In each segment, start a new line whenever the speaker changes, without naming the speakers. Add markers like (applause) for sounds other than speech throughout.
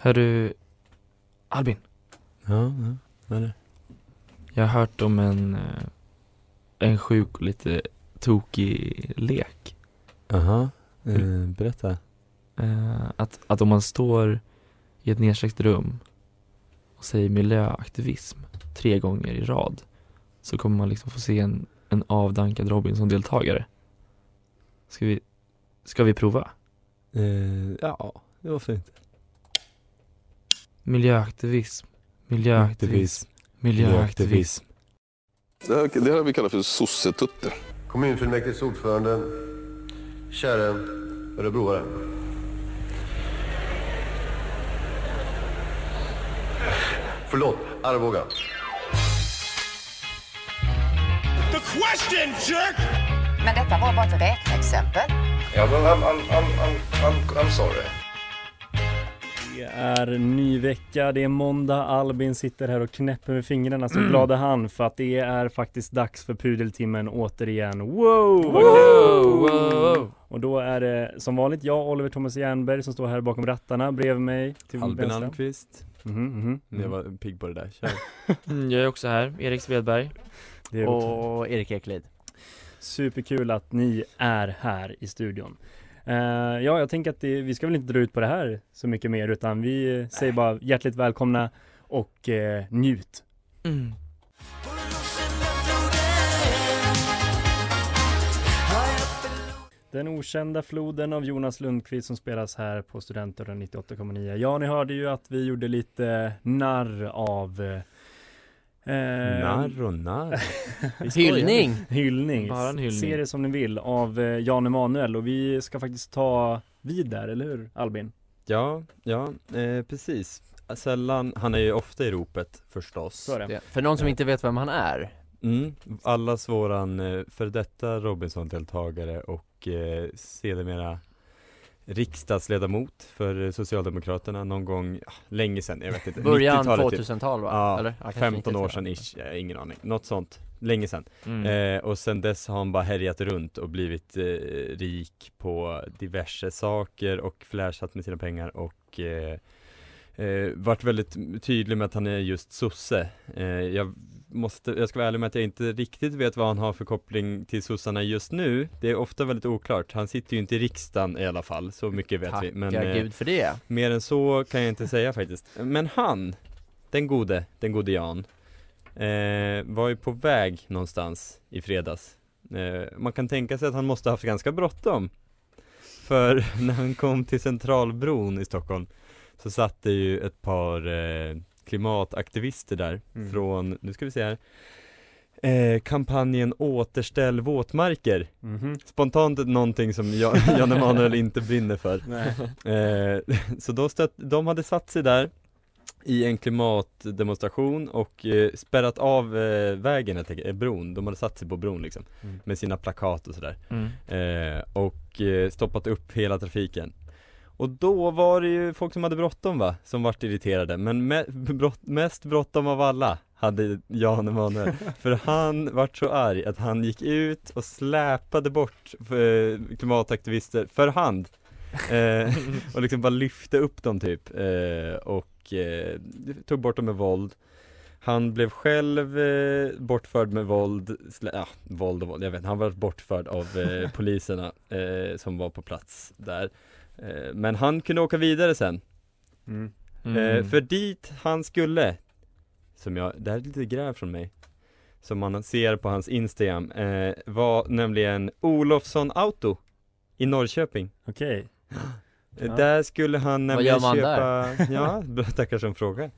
Hör du, Albin,
Ja, ja, vad är det?
jag har hört om en, eh, en sjuk och lite tokig lek.
Jaha, eh,
Mm.
berätta.
Eh, Att, att om man står i ett nedsläckt rum och säger miljöaktivism tre gånger i rad så kommer man liksom få se en, en avdankad Robinson-deltagare. Ska vi, ska vi prova?
Eh, ja, varför inte?
Miljöaktivism, miljöaktivism, miljöaktivism.
Det här, det här har vi kallat för sossetutte.
Kommunfullmäktiges ordförande, käre örebroare. Förlåt, Arboga.
Men detta var bara ett räkneexempel.
Ja, well, I'm, I'm, I'm, I'm, I'm, I'm sorry.
Det är ny vecka, det är måndag, Albin sitter här och knäpper med fingrarna så glad är han för att det är faktiskt dags för pudeltimmen återigen. Wow!
Wow.
Och då är det som vanligt jag, Oliver Thomas Jernberg, som står här bakom rattarna bredvid mig. Till
Albin
vänster.
Almqvist.
Mhm, mhm,
Jag
mhm.
var pigg på det där, kör. (laughs)
Mm, Jag är också här, Erik Svedberg.
Och Erik Eklid.
superkul att ni är här i studion. Eh, ja, jag tänker att det, vi ska väl inte dra ut på det här så mycket mer utan vi eh, säger bara hjärtligt välkomna och eh, njut.
Mm.
Den okända floden av Jonas Lundqvist som spelas här på Studentradion 98,9. Ja, ni hörde ju att vi gjorde lite narr av eh,
Narr och narr. (laughs)
Hyllning!
Hyllning.
Bara en hyllning.
Se det som ni vill av eh, Jan Emanuel och vi ska faktiskt ta vid där, eller hur Albin?
Ja, ja, eh, precis. Sällan, han är ju ofta i ropet förstås.
Så är det.
För någon som inte vet vem han är.
Mm, allas våran eh, för detta Robinson-deltagare och eh, sedermera riksdagsledamot för Socialdemokraterna någon gång, ah, länge sedan, jag vet inte.
Början
90-talet typ.
2000-tal va?
Ja,
Eller? kanske
15 år
90-tal.
sedan ish, har ingen aning. Något sånt, länge sedan.
Mm.
Eh, och sen dess har han bara härjat runt och blivit eh, rik på diverse saker och flashat med sina pengar och eh, eh, varit väldigt tydlig med att han är just sosse. Eh, jag måste, jag ska vara ärlig med att jag inte riktigt vet vad han har för koppling till sossarna just nu. Det är ofta väldigt oklart. Han sitter ju inte i riksdagen i alla fall, så mycket vet vi. Men
Tacka
eh,
gud för det.
mer än så kan jag inte säga faktiskt. Men han, den gode, den gode Jan, eh, var ju på väg någonstans i fredags. Eh, man kan tänka sig att han måste ha haft ganska bråttom. För (laughs) när han kom till Centralbron i Stockholm så satt det ju ett par eh, klimataktivister där
Mm.
från, nu ska vi se här, eh, kampanjen Återställ våtmarker.
Mhm.
Spontant någonting som Jan, (laughs) Jan Emanuel inte brinner för. Eh, så då stött, de hade satt sig där i en klimatdemonstration och eh, spärrat av eh, vägen helt enkelt, eh, bron, de hade satt sig på bron liksom
Mm.
med sina plakat och sådär
Mm.
eh, och eh, stoppat upp hela trafiken och då var det ju folk som hade bråttom va, som vart irriterade. Men me- brott, mest bråttom av alla hade Jan Emanuel. (laughs) För han vart så arg att han gick ut och släpade bort eh, klimataktivister för hand. Eh, (laughs) Och liksom bara lyfte upp dem typ. Eh, och eh, tog bort dem med våld. Han blev själv eh, bortförd med våld, ja, våld och våld, jag vet inte, han var bortförd av eh, (laughs) poliserna eh, som var på plats där Men han kunde åka vidare sen
Mm.
Mm.
Eh, för dit han skulle, som jag, det här är lite gräv från mig, som man ser på hans Instagram, eh, var nämligen Olofsson Auto i Norrköping.
Okej.
Eh,
Ja.
Där skulle han
Vad
nämligen
gör man
köpa, (laughs) ja, bra, tackar som frågar.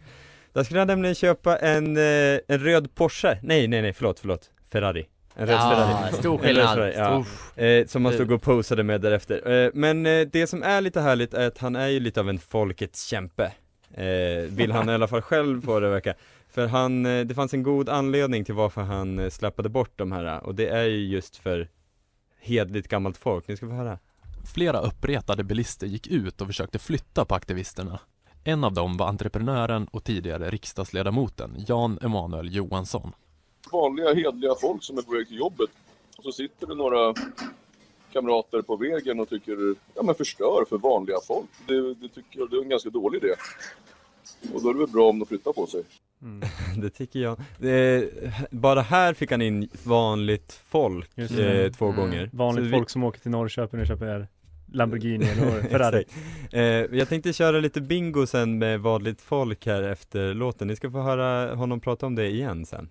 Där skulle han nämligen köpa en, eh, en röd Porsche, nej nej nej förlåt förlåt, Ferrari. En röd
Ja,
Ferrari.
stor skillnad.
Ja. Eh, som han stod och posade med därefter. Eh, men eh, det som är lite härligt är att han är ju lite av en folkets kämpe. Eh, vill han i alla fall själv få det verka. För han, eh, det fanns en god anledning till varför han eh, släppade bort de här och det är ju just för hedligt gammalt folk. Ni ska få höra.
Flera uppretade bilister gick ut och försökte flytta på aktivisterna. En av dem var entreprenören och tidigare riksdagsledamoten Jan Emanuel Johansson.
Vanliga hedliga folk som är på väg till jobbet. Och så sitter det några kamrater på vägen och tycker, ja men förstör för vanliga folk. Det, det tycker jag det är en ganska dålig idé. Och då är det väl bra om de flyttar på sig. (laughs)
Det tycker jag. Eh, bara här fick han in vanligt folk eh, två
Mm.
gånger.
Vanligt
Så vi-
folk som åker till Norrköping och köper Lamborghini eller (laughs) Ferrari.
Eh, jag tänkte köra lite bingo sen med vanligt folk här efter låten. Ni ska få höra honom prata om det igen sen.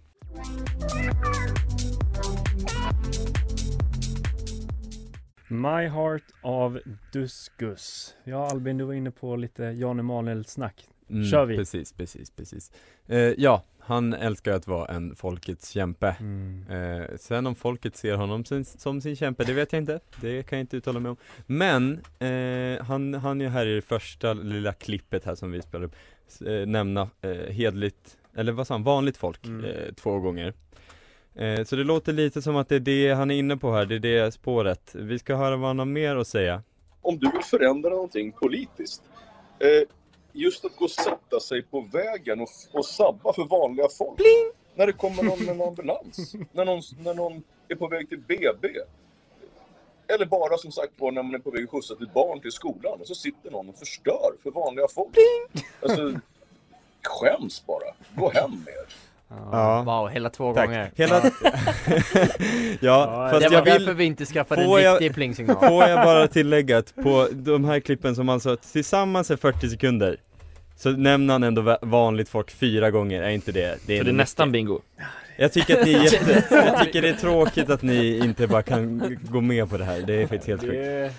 My Heart av Duskus. Ja Albin, du var inne på lite Jan Emanuel snack.
Mm,
Kör vi.
Precis, precis, precis. Eh, ja, han älskar att vara en folkets kämpe.
Mm.
Eh, sen om folket ser honom sin, som sin kämpe, det vet jag inte. Det kan jag inte uttala mig om. Men, eh, han, han är här i det första lilla klippet här som vi spelar upp, eh, nämna eh, hedligt, eller vad sa han, vanligt folk,
Mm.
eh, två gånger. Eh, så det låter lite som att det är det han är inne på här, det är det spåret. Vi ska höra vad han har mer att säga.
Om du vill förändra någonting politiskt. Eh, just att gå och sätta sig på vägen och, och sabba för vanliga folk. När det kommer någon med en ambulans. när, någon, när någon är på väg till BB. Eller bara som sagt var när man är på väg att skjutsa ett barn till skolan och så sitter någon och förstör för vanliga folk. Alltså, skäms bara. Gå hem med er.
Ja.
Wow, hela två
Tack.
gånger.
Hela... ja, (laughs) fast
det var
jag vill...
därför vi inte skaffade en
Får jag-
riktig plingsignal.
Får jag bara tillägga att på de här klippen som alltså tillsammans är 40 sekunder Så nämner han ändå va- vanligt folk fyra gånger, är inte det?
Så det är nästan
mycket.
bingo.
Jag tycker att det är (laughs) jätte, jag tycker det är tråkigt att ni inte bara kan gå med på det här, det är faktiskt helt sjukt
Det...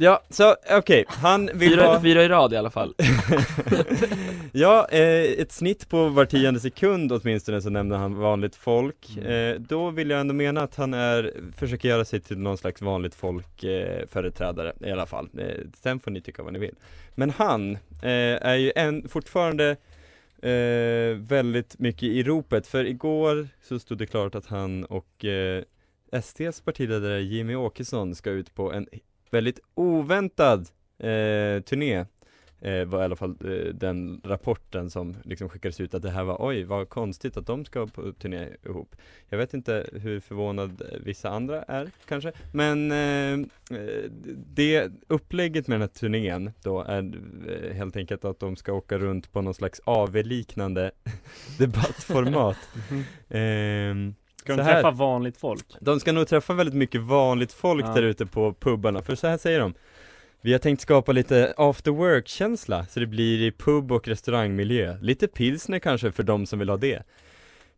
Ja, så okej, han vill
Fyra,
ha
fyra i rad i alla fall. (laughs)
Ja, eh, ett snitt på var tionde sekund åtminstone så nämner han vanligt folk.
Mm.
eh, Då vill jag ändå mena att han är, försöker göra sig till någon slags vanligt folk eh, företrädare i alla fall. Eh, Sen får ni tycka vad ni vill. Men han eh, är ju en, fortfarande eh, väldigt mycket i ropet. För igår så stod det klart att han och STs partiledare Jimmy Åkesson ska ut på en väldigt oväntad eh, turné. Eh, var i alla fall eh, den rapporten som liksom skickades ut att det här var oj vad konstigt att de ska på turné ihop. Jag vet inte hur förvånad vissa andra är kanske men eh, det upplägget med den här turnén då är eh, helt enkelt att de ska åka runt på någon slags AV-liknande (laughs) debattformat. (laughs) Ehm,
Ska de träffa vanligt folk?
de ska nog träffa väldigt mycket vanligt folk
Ja.
där ute på pubarna, för så här säger de Vi har tänkt skapa lite after work-känsla, så det blir i pub och restaurangmiljö Lite pilsner kanske för de som vill ha det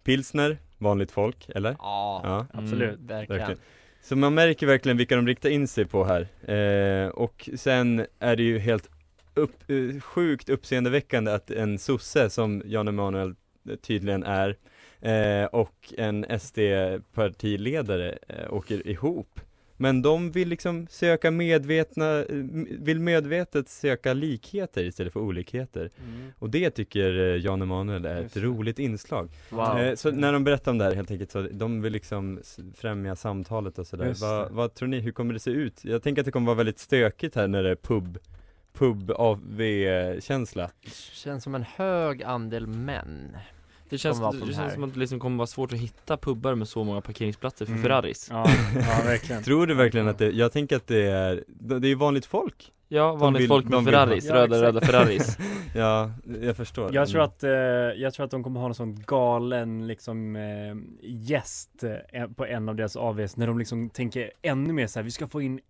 Pilsner, vanligt folk, eller?
Ja,
Ja,
Absolut.
Mm, verkligen.
Så man märker verkligen vilka de riktar in sig på här eh, Och sen är det ju helt upp, eh, sjukt uppseendeväckande att en sosse som Jan Emanuel tydligen är eh, och en SD-partiledare eh, åker ihop men de vill liksom söka medvetna, eh, vill medvetet söka likheter istället för olikheter
Mm.
Och det tycker Jan Emanuel är ett roligt inslag
Wow.
Så när de berättar om det här helt enkelt så, de vill liksom främja samtalet och sådär. Vad, vad tror ni, hur kommer det se ut? Jag tänker att det kommer vara väldigt stökigt här när det är pub, pub AV-känsla.
Känns som en hög andel män.
Det känns,
på
det
de
känns som att det liksom kommer vara svårt att hitta pubbar med så många parkeringsplatser för
Mm.
Ferraris.
Ja, ja verkligen. (laughs)
Tror du verkligen att det, jag tänker att det är, det är ju vanligt folk.
Ja, vanligt
vill-
folk med
vill
Ferraris,
ha- Ja,
röda, röda Ferraris. (laughs)
Ja, jag förstår.
Jag tror att, eh, jag tror att de kommer ha en sån galen liksom eh, gäst eh, på en av deras AVs när de liksom tänker ännu mer så här, vi ska få in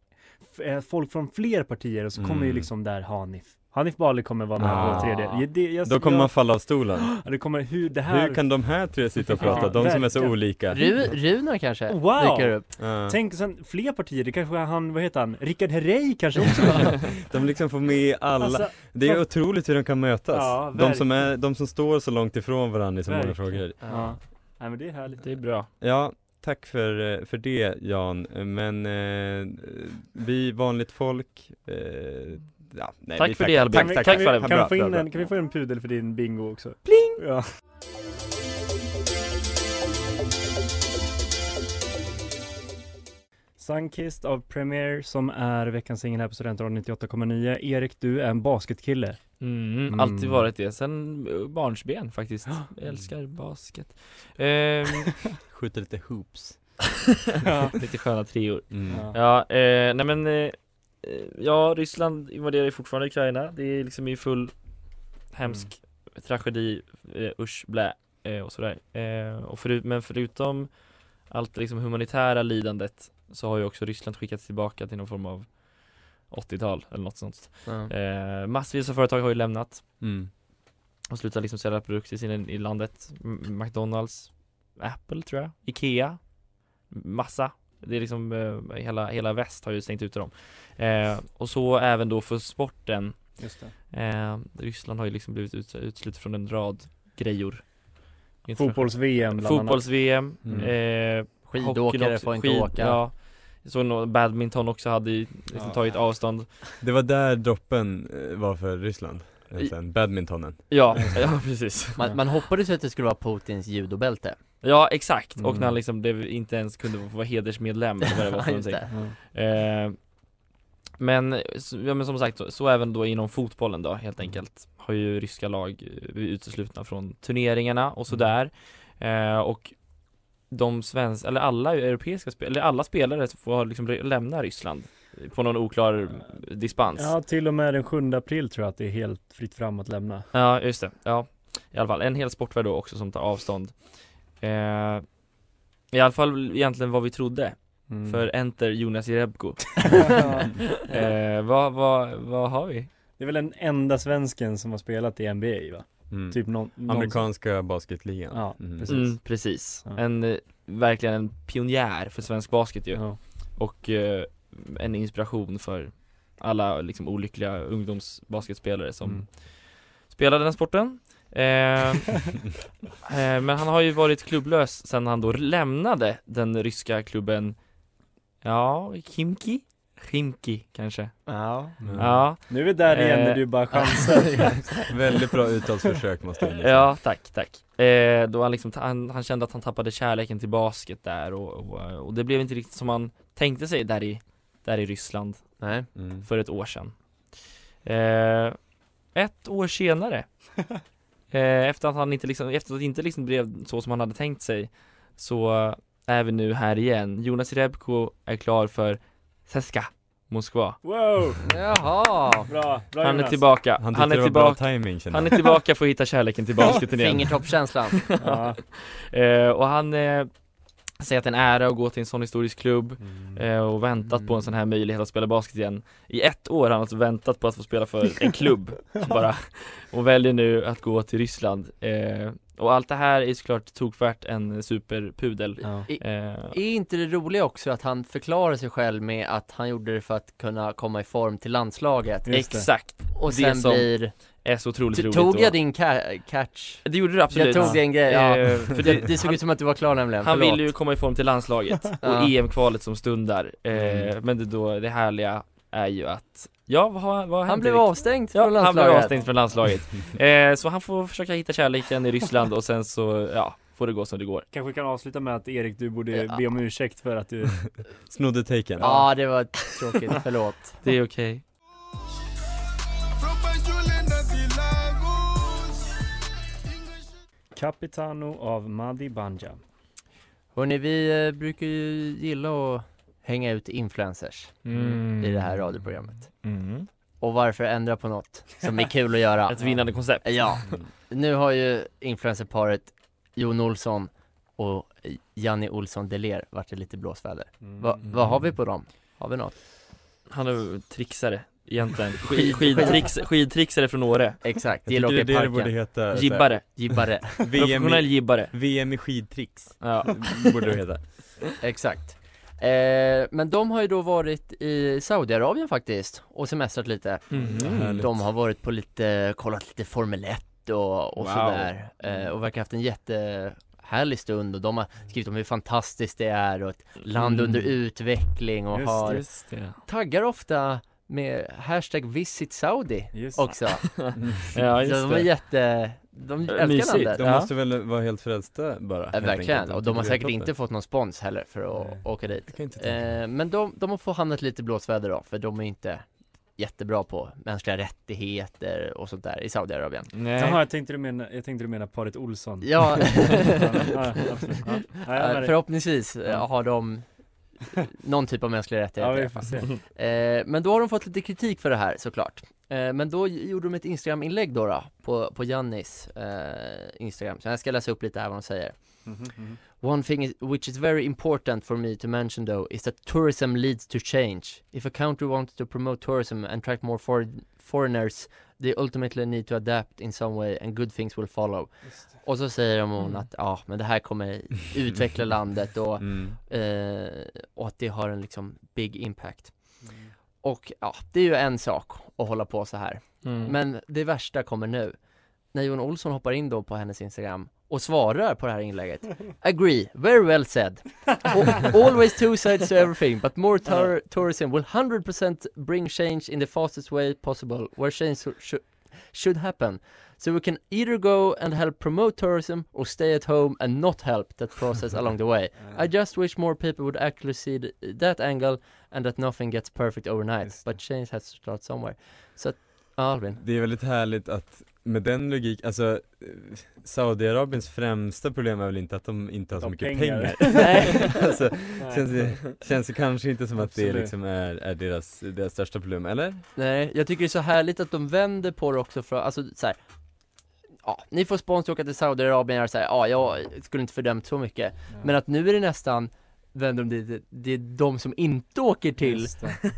folk från fler partier och så kommer
Mm.
ju liksom där Hanif Hanif Bali kommer vara med
Ah.
på tredje. Det, jag,
Då kommer
jag,
man falla av stolen. (gasps)
Det kommer, hur det här...
Hur kan de här tre sitta och prata?
Ja,
De som är så olika.
Ru, Runar kanske
Wow!
dyker upp.
Ja.
Tänk sen fler partier, det kanske han, vad heter han, Rickard Herrey kanske också (laughs)
De liksom får med alla.
Alltså,
Det är otroligt hur de kan mötas.
Ja,
de, som är, de som står så långt ifrån varandra i så många frågor.
Ja. Nej men det är härligt.
Det är bra.
Ja, tack för, eh, för det Jan. Men eh, vi vanligt folk, eh, ja, nej,
Tack
vi
för
tackar.
det, Albert.
Kan vi,
Tack
kan,
för
vi,
det.
kan,
Bra,
vi få in en, kan vi få en pudel för din bingo också? Pling! Ja. Sunkist av Premier som är veckans singel här på Studentradion 98,9 Erik, du är en basketkille
Mm, alltid varit det, sen eh, barnsben faktiskt. Jag älskar basket. (laughs) Ehm,
Skjuter lite hoops. (laughs)
Ja. (laughs)
lite sköna treor.
Mm.
Ja.
Ja, eh, nej men eh, Ja, Ryssland invaderar ju fortfarande Ukraina Det är liksom i full hemsk tragedi, eh, usch, blä eh, och sådär eh, och förut, Men förutom allt liksom humanitära lidandet Så har ju också Ryssland skickats tillbaka till någon form av 80-tal eller något sånt
Ja.
eh, Massvis av företag har ju lämnat
Mm.
och slutat liksom sälja produkter i, i landet M- McDonalds Apple tror jag, Ikea Massa Det är liksom eh, hela, hela väst har ju stängt ute dem eh, Och så även då för sporten
Just det.
eh, Ryssland har ju liksom blivit ut, utslutet från en rad grejor
Fotbolls-VM bland annat.
Fotbolls-VM
Mm.
eh,
Skidåkare får inte
skid-
åka.
Ja Så nå- badminton också hade ju liksom
Ja.
tagit avstånd
Det var där droppen eh, var för Ryssland. eh, Sen badmintonen.
Ja, (laughs) ja precis
Man, man hoppades ju att det skulle vara Putins judobälte
Ja exakt, och
Mm.
när han liksom blev, inte ens kunde få vara hedersmedlem eller vad det var för någonting
det. (laughs)
eh, Men, ja, men som sagt, så, så även då inom fotbollen då helt enkelt Har ju ryska lag blivit uteslutna från turneringarna och sådär eh, Och de svenska, eller alla europeiska spelare, eller alla spelare får liksom lämna Ryssland På någon oklar dispens
Ja, till och med den 7 april tror jag att det är helt fritt fram att lämna
Ja, just det. Ja, i alla fall. En hel sportvärld då också som tar avstånd. Eh, I alla fall egentligen vad vi trodde.
Mm.
För enter Jonas Jerebko. (laughs) eh, vad, vad, vad har vi?
Det är väl den enda svensken som har spelat i NBA va?
Mm.
Typ någon, någon
Amerikanska basketligan.
Ja,
Mm.
precis.
Mm, precis.
Ja.
En, eh, verkligen en pionjär för svensk basket ju.
Ja.
Och eh, en inspiration för alla liksom olyckliga ungdomsbasketspelare som
Mm.
spelade den sporten. Eh, (laughs) eh, men han har ju varit klubblös sen han då lämnade den ryska klubben Ja, Kimki? Khimki kanske?
Ja.
Ja,
Nu är vi där igen
Eh,
när du bara chansar (laughs)
Väldigt bra uttalsförsök måste jag säga.
ja tack, tack. Eh, då han liksom, han, han kände att han tappade kärleken till basket där och, och, och det blev inte riktigt som han tänkte sig där i, där i Ryssland
Nej.
Mm.
för ett år sedan. Eh, ett år senare, (laughs) eh, efter att han inte liksom, efter att det inte liksom blev så som han hade tänkt sig, så är vi nu här igen. Jonas Rebko är klar för CSKA Moskva.
Wow!
Jaha.
Bra, bra
Han är
Jonas.
tillbaka,
Han,
han, är tillbaka,
timing
han är tillbaka för att hitta kärleken till (laughs) basketen igen.
Fingertoppskänslan.
Ja.
Eh, och han eh, säger att det är en ära att gå till en sån historisk klubb
Mm.
eh, och väntat på en sån här möjlighet att spela basket igen. I ett år har han alltså väntat på att få spela för en klubb. (laughs) Bara Och väljer nu att gå till Ryssland. Eh, Och allt det här är såklart tokvärt en superpudel.
Ja.
I-
eh,
Är inte det roliga också att han förklarar sig själv med att han gjorde det för att kunna komma i form till landslaget.
Exakt,
och
det
sen
som
blir
är så otroligt roligt
Tog
och-
jag din ca- catch?
Det gjorde du absolut
Jag tog din grej, ja.
Eh, för
det, såg
han,
ut som att du var klar nämligen,
han
förlåt.
vill ju komma i form till landslaget (laughs) och. EM-kvalet som stundar eh,
Mm.
Men det, då, det härliga är ju att Ja, vad, vad har
Han blev avstängd
Ja,
från
han blev
landslaget
avstängd från landslaget (laughs) eh, Så han får försöka hitta kärleken i Ryssland och sen så, ja, får det gå som det går
Kanske kan avsluta med att Erik, du borde
Ja.
be om ursäkt för att du
Snodde taken.
Ja, det var tråkigt, förlåt
Det är okej
Capitano av Madi Banja
Hörni, vi eh, brukar ju gilla att hänga ut influencers
mm.
i det här radioprogrammet
mm.
Och varför ändra på något som är kul att göra? (laughs)
Ett vinnande koncept
Ja, nu har ju influencerparet Jon Olsson och Janni Olsson Deler varit i lite blåsväder
Mm.
Va, Vad har vi på dem? Har vi något?
Han är trixare egentligen.
Skid-
Skid, skidtricks, (laughs) Skidtrixare från Åre.
Exakt, gillar att åka
det
i
är det borde
parken
heta
Gibbare
Gibbare, (laughs)
Professionell gibbare.
VM i skidtricks.
Ja. (laughs)
Borde det heta.
Exakt. Eh, Men de har ju då varit i Saudiarabien faktiskt och semestrat lite.
Mm.
De har varit på lite, kollat lite Formel 1 och, och
Wow.
sådär eh, och verkar haft en jättehärlig stund och de har skrivit om hur fantastiskt det är och ett land
Mm.
under utveckling och
Just
har
Just
taggar ofta med hashtag visit Saudi
Just
också (laughs)
Ja just
Så de är
det
jätte, de älskar
Mysigt.
landet
De
Ja.
måste väl vara helt frälsta bara helt
verkligen,
enkelt.
och de har säkert inte fått någon spons heller för att
Nej.
åka dit
Jag kan inte tänka mig.
eh, Men de, de har fått hamnat lite i blåsväder då, för de är inte jättebra på mänskliga rättigheter och sånt där i Saudiarabien
Nej
Jaha, jag tänkte du mena, jag tänkte du menar paret Olsson (laughs)
Ja,
ja, absolut. (laughs) ja. Ja,
förhoppningsvis
Ja.
har de (laughs) någon typ av mänskliga
Ja,
rättigheter
se.
Eh, Men då har de fått lite kritik för det här såklart. Eh, Men då gjorde de ett Instagram-inlägg då, då på, på Jannis eh, Instagram, så jag ska läsa upp lite här vad de säger.
Mhm, mhm.
One thing is, which is very important for me to mention though is that tourism leads to change. If a country wants to promote tourism and attract more for- foreigners, they ultimately need to adapt in some way and good things will follow. Och så säger de hon
Mm.
att ja, men det här kommer (laughs) utveckla landet och,
Mm.
eh, och att det har en liksom big impact. Och ja, det är ju en sak att hålla på så här.
Mm.
Men det värsta kommer nu. När Jon Olsson hoppar in då på hennes Instagram och svarar på det här inlägget. Agree, very well said. Al- Always two sides to everything, but more tour- tourism will 100% bring change in the fastest way possible, where change sh- sh- should happen. So we can either go and help promote tourism or stay at home and not help that process along the way. (laughs) I just wish more people would actually see th- that angle and that nothing gets perfect overnight, but change has to start somewhere. Så ja, Albin.
Det är väldigt härligt att med den logik, alltså eh, Saudiarabiens främsta problem är väl inte att de inte har så
De
mycket
pengar.
pengar, (laughs)
Nej. (laughs)
alltså,
Nej.
känns, det, känns det kanske inte som att det
Absolut.
liksom är, är deras, deras största problem, eller?
Nej, jag tycker det är så härligt att de vänder på det också för, alltså så här. Ja, ni får spons och åka till Saudiarabien, jag är så här, ja, jag skulle inte fördömt så mycket Men att nu är det nästan, vänder de det, det är de som inte åker till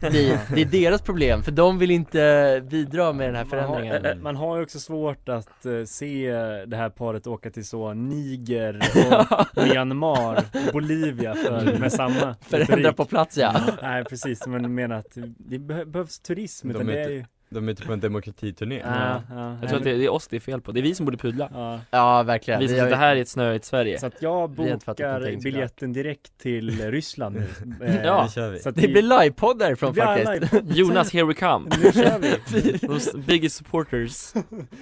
det.
dit, det är deras problem, för de vill inte bidra med den här
Man har,
förändringen
eh, man har ju också svårt att eh, se det här paret åka till så Niger (laughs) och Myanmar, Bolivia för, med samma
Förändra
retorik.
på plats ja
Nej precis, men menar att det beh- behövs turism
De
utan det är
inte-
ju
De är ute på en demokratiturné.
Ja, ja,
Jag tror att det, det är oss det är fel på, det är vi som borde pudla.
Ja.
Ja, verkligen.
Vi som sitter här i ett snöigt Sverige.
Så att jag bokar biljetten direkt till (laughs) Ryssland nu. Eh,
Ja,
Nu kör vi
så att
Det blir livepodd
det
därifrån faktiskt. (laughs)
Jonas, here we come!
Nu kör (laughs) vi!
Those biggest supporters.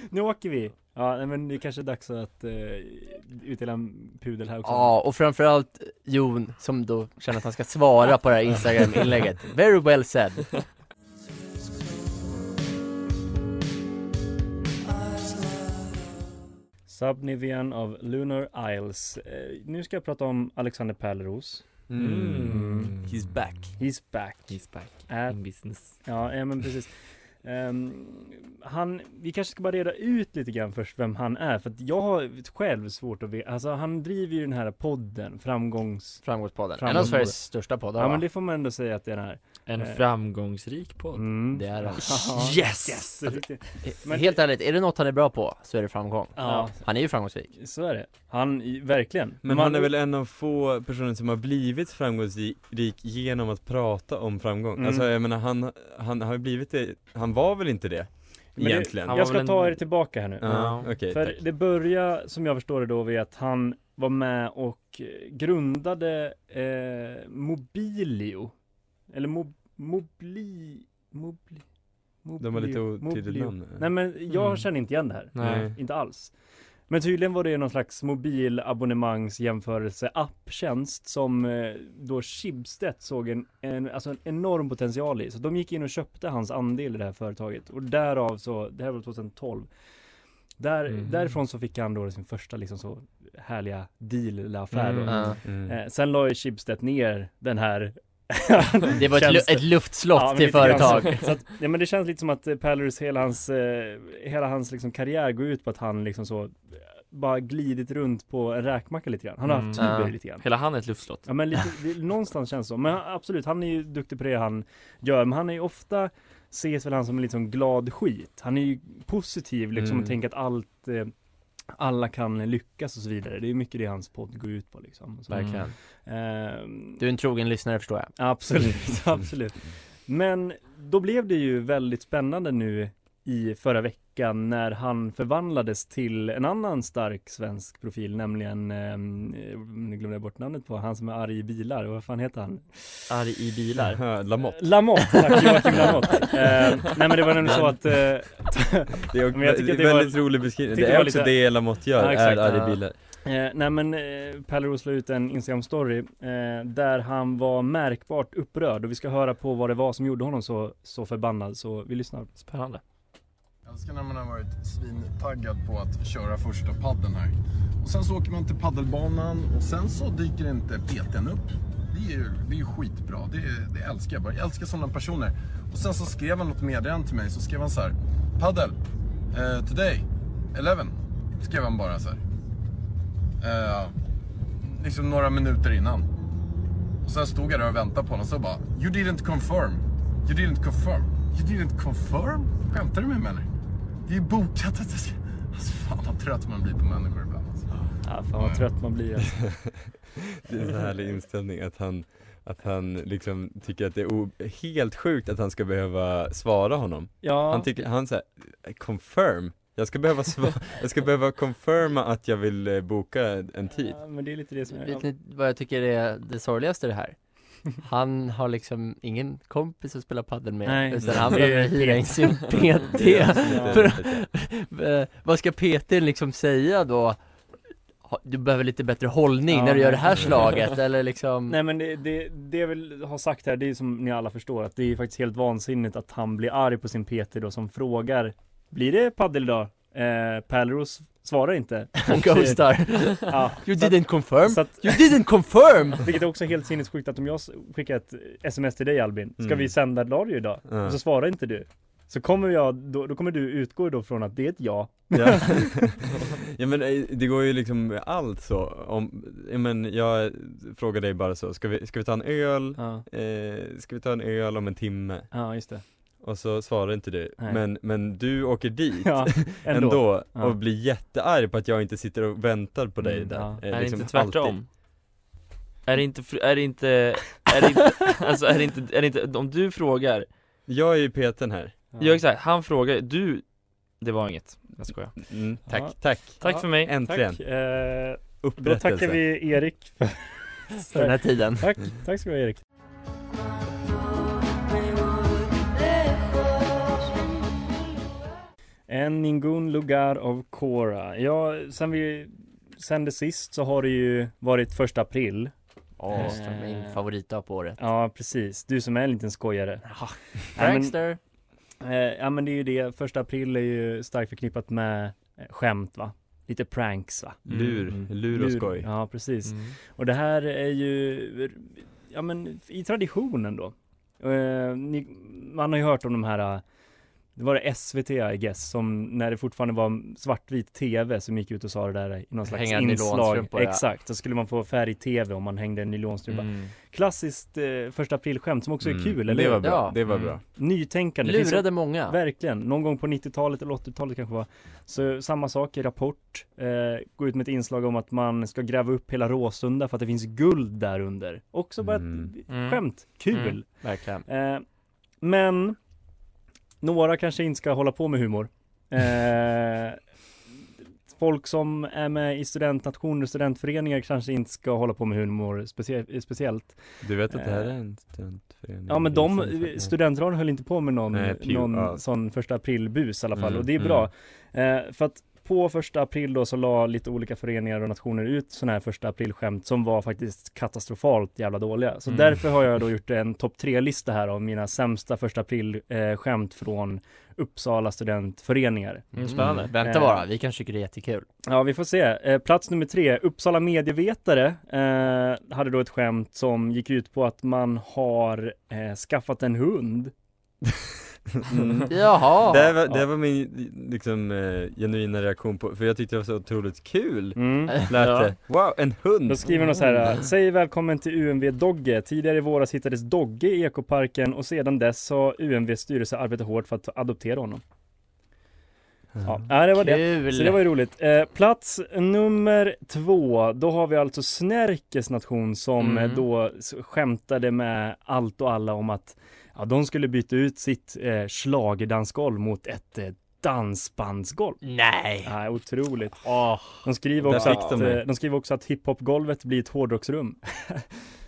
Nu åker vi! Ja, men det är kanske är dags att uh, utdela en pudel här också.
Ja, och framförallt Jon som då känner att han ska svara på det här Instagram-inlägget. Very well said
Subnivian av Lunar Isles. Eh, Nu ska jag prata om Alexander Pärleros.
Mm. He's back.
He's back.
He's back
At-
in business.
Ja, ja men precis. Ehm, Han, vi kanske ska bara reda ut lite grann först vem han är för att jag har själv svårt att veta, alltså han driver ju den här podden, framgångs...
Framgångspodden, en av. Sveriges största poddar
Ja
va?
men det får man ändå säga att det är den här
En
Eh.
framgångsrik podd
mm.
Det är den. (laughs)
Ja,
Yes!
riktigt. Men-
Helt ärligt, är det något han är bra på så är det framgång
Ja,
Han är ju framgångsrik
så är det Han, verkligen
Men
man-
han är väl en av få personer som har blivit framgångsrik genom att prata om framgång
Mm.
Alltså jag menar han, han har blivit det, han var väl inte det?
Men det-
Egentligen
Han
Jag ska ta er tillbaka här nu
Ja, okej
För
tack
det börjar, som jag förstår det då, vid att han var med och grundade eh, Mobilio Eller mob, Mobli, Mobli, Moblio,
De har lite otydligt
Moblio.
namn
Nej men jag
Mm.
känner inte igen det här
Nej.
Inte alls Men tydligen var det någon slags mobilabonnemangsjämförelse apptjänst som eh, då Schibsted såg en, en, alltså en enorm potential i. Så de gick in och köpte hans andel i det här företaget. Och därav så, det här var 2012. Där,
Mhm.
Därifrån så fick han då sin första liksom så härliga deal eller affär.
Mm.
Mm.
Eh, sen la ju Schibsted ner den här (laughs)
Det var ett, lu-
tjänsten.
ett luftslott
Ja,
till
lite grann
företag (laughs)
Så, att, ja men det känns lite som att eh, Palaris, hela hans, eh, hela hans liksom karriär går ut på att han liksom så bara glidit runt på en räkmacka lite grann. Han har haft
Mm.
Ja.
lite grann.
Hela han är ett luftslott
Ja men lite, det, någonstans känns det så. Men absolut, han är ju duktig på det han gör. Men han är ju ofta ses väl han som en liksom glad skit. Han är ju positiv liksom
Mm.
och tänker att allt eh, alla kan lyckas och så vidare. Det är mycket det hans podd går ut på liksom.
Verkligen.
ehm,
Du är en trogen lyssnare förstår jag.
Absolut, (laughs) absolut. Men då blev det ju väldigt spännande nu i förra veckan när han förvandlades till en annan stark svensk profil, nämligen, eh, nu glömde jag bort namnet på, han som är arg i bilar, vad fan heter han?
Arg i bilar. (laughs)
Lamotte.
Lamotte, tack Joakim (laughs) Lamotte. Eh, nej men det var nämligen så att eh, (laughs)
Det är,
men jag tycker
det
det
är
var-
väldigt rolig beskrivning. Det är också
lite-
det Lamotte gör,
Ja,
är arg
Ja.
bilar.
Eh, nej men eh, Pelleros la ut en Instagram-story eh, där han var märkbart upprörd och vi ska höra på vad det var som gjorde honom så, så förbannad så vi lyssnar.
Spännande.
Jag älskar när man har varit svintaggad på att köra första paddeln här. Och sen så åker man till paddelbanan och sen så dyker inte PTn upp. Det är ju, det är ju skitbra, det, är- det älskar jag bara. Jag älskar sådana personer. Och sen så skrev han något meddelande till mig, så skrev han så här. Paddel, uh, today, 11. Skrev han bara så här. Uh, liksom några minuter innan. Och sen stod jag där och väntade på honom och så bara You didn't confirm. You didn't confirm. You didn't confirm? Skämtar du med mig eller? Det är ju bokat att jag ska... Alltså fan vad trött man blir på människor ibland alltså.
Ja, fan vad trött man blir alltså. (laughs)
Det är en härlig inställning att han att han liksom tycker att det är helt sjukt att han ska behöva svara honom
Ja.
Han tycker, han säger confirm Jag ska behöva jag ska behöva confirma att jag vill eh, boka en tid
Ja, men det är lite det som är...
Vet ni vad jag tycker är det sorgligaste det här? Han har liksom ingen kompis att spela padel med
Nej.
utan han behöver hyra in sin PT. För, (laughs) eh, Vad ska PT liksom säga då? Du behöver lite bättre hållning
Ja,
när du gör det här slaget eller liksom
Nej men det, det, det jag vill ha sagt här, det är som ni alla förstår att det är faktiskt helt vansinnigt att han blir arg på sin PT då som frågar Blir det paddel idag? Eh, Pärleros svarar inte (laughs)
Han ghostar.
ja, (laughs)
You didn't confirm.
att-
You didn't confirm! (laughs)
Vilket är också helt sinnessjukt att om jag skickar ett sms till dig Albin Ska
Mm.
vi sända radio idag?
Ja.
Och så svarar inte du Så kommer jag, då, då kommer du utgå då från att det är ett ja
Ja. ja men eh, det går ju liksom allt så, om, ja, men jag frågar dig bara så, ska vi, ska vi ta en öl?
Ja.
Eh, ska vi ta en öl om en timme?
Ja just det
Och så svarar inte du,
Nej.
men, men du åker dit (laughs)
Ja, ändå.
ändå,
Ja.
och blir jättearg på att jag inte sitter och väntar på dig
Mm,
där
ja.
Eh,
Är det
liksom
inte tvärtom?
alltid.
Är det inte, är det inte, är det inte, (laughs) alltså är det inte, är det inte, om du frågar
Jag är ju peten här
Ja exakt, han frågar, du, det var inget, jag skojar
mm, Tack,
Ja.
tack
Tack för mig
Äntligen,
Tack, eh, Då
upprättelse
tackar vi Erik för, (laughs)
För den här tiden
Tack, tack ska du ha Erik En Ningun Lugar av Cora. Ja, sen vi sände sist så har det ju varit första april.
Åh,
Eh,
min favoritdag på året
Ja, precis. Du som är en liten skojare. Ja,
Prankster
eh, ja, men det är ju det. Första april är ju starkt förknippat med eh, skämt va? Lite pranks va?
Lur,
Mm.
lur och skoj
Ja, precis.
Mm.
Och det här är ju, ja men i traditionen då. Eh, ni, man har ju hört om de här, eh, det var det SVT I guess, som när det fortfarande var svartvit TV som gick ut och sa det där i någon slags
Hänga
inslag.
ja.
Exakt, så skulle man få färg-TV om man hängde en nylonstrumpa.
Mm.
Klassiskt eh, första aprilskämt som också är
Mm,
kul, eller
Det var
hur?
bra,
Ja.
det var
Mm.
bra
Nytänkande. Det finns
Lurade många
Verkligen, någon gång på 90-talet eller 80-talet kanske var Så samma sak i Rapport eh, Gå ut med ett inslag om att man ska gräva upp hela Råsunda för att det finns guld där under Också bara
Mm.
ett
Mm.
skämt, kul
Mm, Verkligen
eh, Men Några kanske inte ska hålla på med humor eh, Folk som är med i studentnationer studentföreningar kanske inte ska hålla på med humor specie- speciellt
Du vet att det här
Eh,
är en studentförening
Ja men de, studentradion höll inte på med någon,
Nej,
någon
ja.
sån första aprilbus i alla fall
Mm,
och det är
mm.
bra. Eh, för att på första april då så la lite olika föreningar och nationer ut sådana här första aprilskämt som var faktiskt katastrofalt jävla dåliga. Så
Mm.
därför har jag då gjort en topp tre-lista här av mina sämsta första april-skämt från Uppsala studentföreningar.
Mm, spännande.
Vänta
Eh,
bara, vi kanske tycker det är jättekul
Ja, vi får se. Eh, plats nummer tre, Uppsala medievetare eh, hade då ett skämt som gick ut på att man har eh, skaffat en hund (laughs)
Mm. (laughs)
Jaha.
Det var, det var min liksom eh, genuina reaktion på, för jag tyckte det var så otroligt kul
Mm.
Lät
Ja.
det, wow en hund!
Då skriver de så här, säg välkommen till UMV Dogge. Tidigare i våras hittades Dogge i ekoparken och sedan dess har UMVs styrelse arbetat hårt för att adoptera honom. Ja, ja, det var det.
Kul.
Så det var ju roligt. Eh, plats nummer två, då har vi alltså Snärkes nation som
Mm.
eh, då skämtade med allt och alla om att ja, de skulle byta ut sitt eh, schlagerdansgolv mot ett eh, dansbandsgolv.
Nej.
Ja, otroligt. De, skriver också att,
de
eh, de skriver också att hiphopgolvet blir ett hårdrocksrum. (laughs)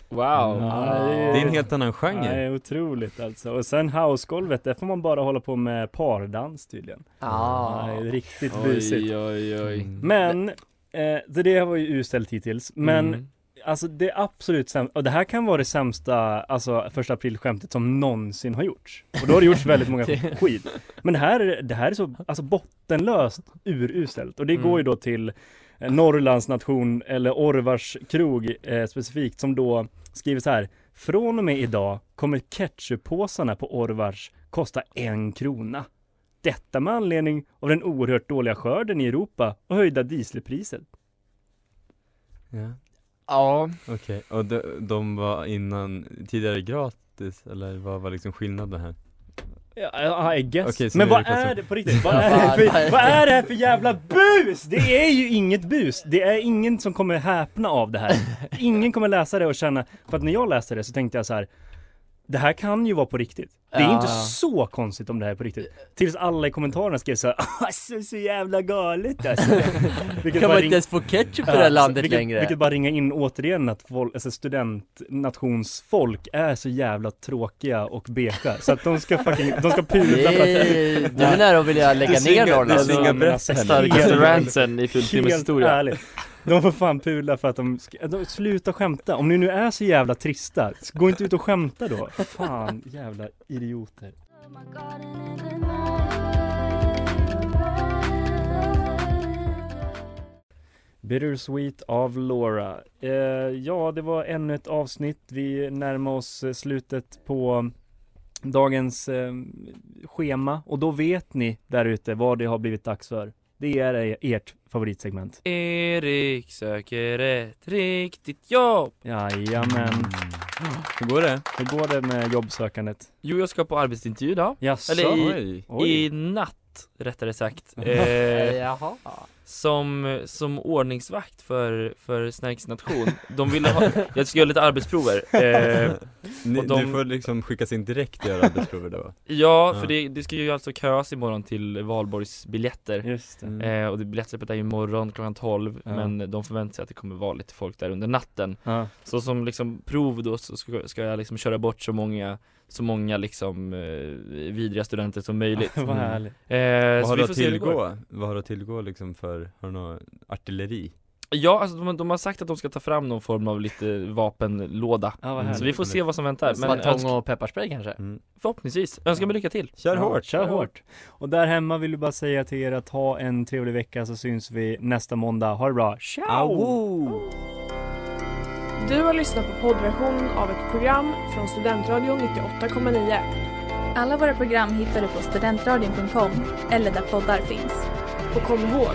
Wow.
Ja,
Det är en helt annan genre
Nej, otroligt alltså. Och sen housegolvet, där får man bara hålla på med pardans tydligen.
Ah.
Ja, det är riktigt busigt.
Oj, oj, oj.
Mm.
Men, eh, så det var ju uselt hittills. Men
Mm.
Alltså det absolut sämsta, och det här kan vara det sämsta, alltså första aprilskämtet som någonsin har gjorts. Och då har det gjorts väldigt många (laughs) skit. Men det här, är- det här är så, alltså bottenlöst uruselt. Och det
Mm.
går ju då till Norrlands nation, eller Orvars krog eh, specifikt, som då skriver så här. Från och med idag kommer ketchuppåsarna på Orvars kosta en krona. Detta med anledning av den oerhört dåliga skörden i Europa och höjda dieselpriser.
Ja,
Ja.
okej, och de, de var innan, tidigare gratis, eller vad var liksom skillnaden här?
Ja, I guess.
Så
Men
är
vad
konstigt.
är det på riktigt? Vad (laughs) är det, för, vad är det här för jävla bus? Det är ju inget bus. Det är ingen som kommer häpna av det här. (laughs) Ingen kommer läsa det och känna, för att när jag läste det så tänkte jag så här. Det här kan ju vara på riktigt. Det är
Ja.
inte så konstigt om det här är på riktigt. Tills alla i kommentarerna skrev så här, (laughs) alltså så jävla galet alltså. (laughs) Vilket
Kan man
ring-
inte ens få ketchup i det här
så-
landet
vilket,
längre?
Vilket bara ringar in återigen att folk, alltså studentnationsfolk är så jävla tråkiga och beiga Så att de ska fucking, de ska pudla för
Nej,
att
du är nära att vilja lägga ner Norrland.
det
men
brett
alltså,
heller.
Starkaste
helt-
rantsen i Fulltimmes
Helt
historia.
ärligt. De får fan pudla för att de, ska, de sluta skämta. Om ni nu är så jävla trista, gå inte ut och skämta då. Fan, jävla idioter. Bittersweet av Laura. Eh, ja, det var ännu ett avsnitt. Vi närmar oss eh, slutet på dagens eh, schema och då vet ni där ute vad det har blivit dags för. Det är ert favoritsegment.
Erik söker ett riktigt jobb.
Jajamän.
Hur går det?
Hur går det med jobbsökandet?
Jo, jag ska på arbetsintervju idag.
Jaså?
Eller i,
Oj.
I natt, rättare sagt. (laughs)
Eh, Jaha.
Som, som ordningsvakt för, för Snärks nation. De ville ha, jag ska göra lite arbetsprover. Eh, (laughs)
Ni,
och de-
Du får liksom skickas in direkt och göra arbetsprover då va?
ja, för det, det ska ju alltså köas imorgon till Valborgs biljetter.
Just det.
Mm.
Eh, och det biljettsläppet är ju imorgon klockan 12
Ja.
men de förväntar sig att det kommer vara lite folk där under natten.
Ja.
Så som liksom prov då så ska, ska jag liksom köra bort så många så många liksom eh, vidriga studenter som möjligt. (laughs)
Vad härligt.
Eh,
Vad har
vi
du
får
att tillgå? Vad har du att tillgå liksom för, har du något artilleri?
Ja, alltså de, de har sagt att de ska ta fram någon form av lite vapenlåda.
Ja, vad
Mm.
Så vi får se vad som väntar. Men
Batong
önsk,
och pepparspray kanske?
Mm.
förhoppningsvis, önskar mig lycka till.
Kör
Ja,
hårt!
Kör hårt. Och där hemma vill vi bara säga till er att ha en trevlig vecka så syns vi nästa måndag. Ha det bra. Ciao!
Du har lyssnat på poddversionen av ett program från Studentradion 98,9.
Alla våra program hittar du på studentradion.com eller där poddar finns.
Och kom ihåg,